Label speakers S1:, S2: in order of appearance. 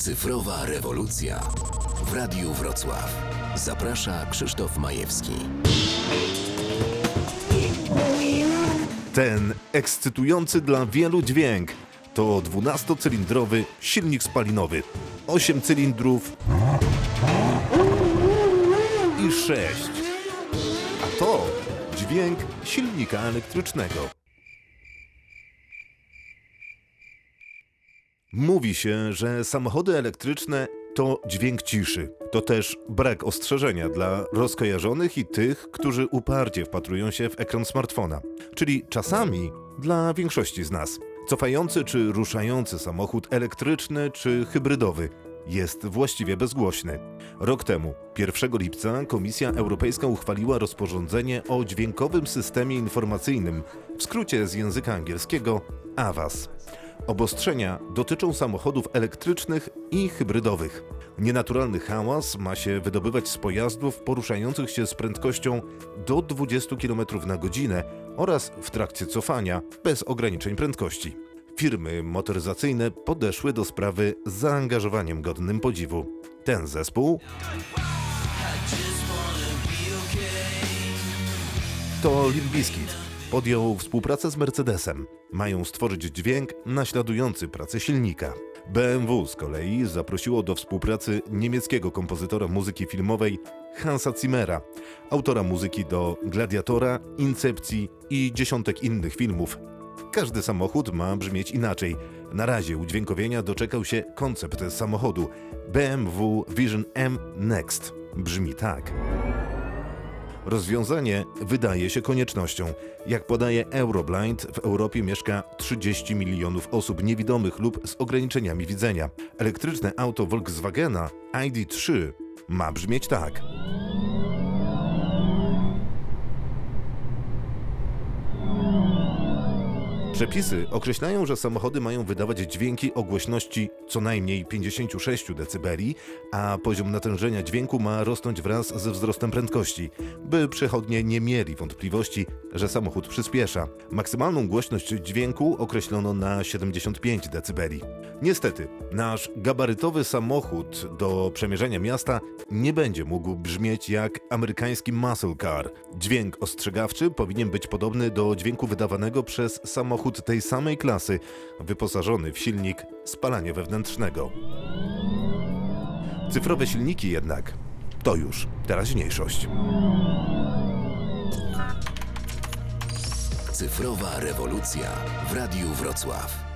S1: Cyfrowa rewolucja w Radiu Wrocław. Zaprasza Krzysztof Majewski.
S2: Ten ekscytujący dla wielu dźwięk to 12-cylindrowy silnik spalinowy. 8 cylindrów i 6. A to dźwięk silnika elektrycznego. Mówi się, że samochody elektryczne to dźwięk ciszy. To też brak ostrzeżenia dla rozkojarzonych i tych, którzy uparcie wpatrują się w ekran smartfona. Czyli czasami dla większości z nas. Cofający czy ruszający samochód elektryczny czy hybrydowy jest właściwie bezgłośny. Rok temu, 1 lipca, Komisja Europejska uchwaliła rozporządzenie o dźwiękowym systemie informacyjnym, w skrócie z języka angielskiego AWAS. Obostrzenia dotyczą samochodów elektrycznych i hybrydowych. Nienaturalny hałas ma się wydobywać z pojazdów poruszających się z prędkością do 20 km na godzinę oraz w trakcie cofania bez ograniczeń prędkości. Firmy motoryzacyjne podeszły do sprawy z zaangażowaniem godnym podziwu. Ten zespół to Limp. Podjął współpracę z Mercedesem. Mają stworzyć dźwięk naśladujący pracę silnika. BMW z kolei zaprosiło do współpracy niemieckiego kompozytora muzyki filmowej Hansa Zimmera, autora muzyki do Gladiatora, Incepcji i dziesiątek innych filmów. Każdy samochód ma brzmieć inaczej. Na razie udźwiękowienia doczekał się koncept samochodu BMW Vision M Next. Brzmi tak. Rozwiązanie wydaje się koniecznością. Jak podaje Euroblind, w Europie mieszka 30 milionów osób niewidomych lub z ograniczeniami widzenia. Elektryczne auto Volkswagena ID3 ma brzmieć tak. Przepisy określają, że samochody mają wydawać dźwięki o głośności co najmniej 56 dB, a poziom natężenia dźwięku ma rosnąć wraz ze wzrostem prędkości, by przechodnie nie mieli wątpliwości, że samochód przyspiesza. Maksymalną głośność dźwięku określono na 75 dB. Niestety, nasz gabarytowy samochód do przemierzenia miasta nie będzie mógł brzmieć jak amerykański muscle car. Dźwięk ostrzegawczy powinien być podobny do dźwięku wydawanego przez samochód tej samej klasy, wyposażony w silnik spalania wewnętrznego. Cyfrowe silniki jednak to już teraźniejszość.
S1: Cyfrowa rewolucja w Radiu Wrocław.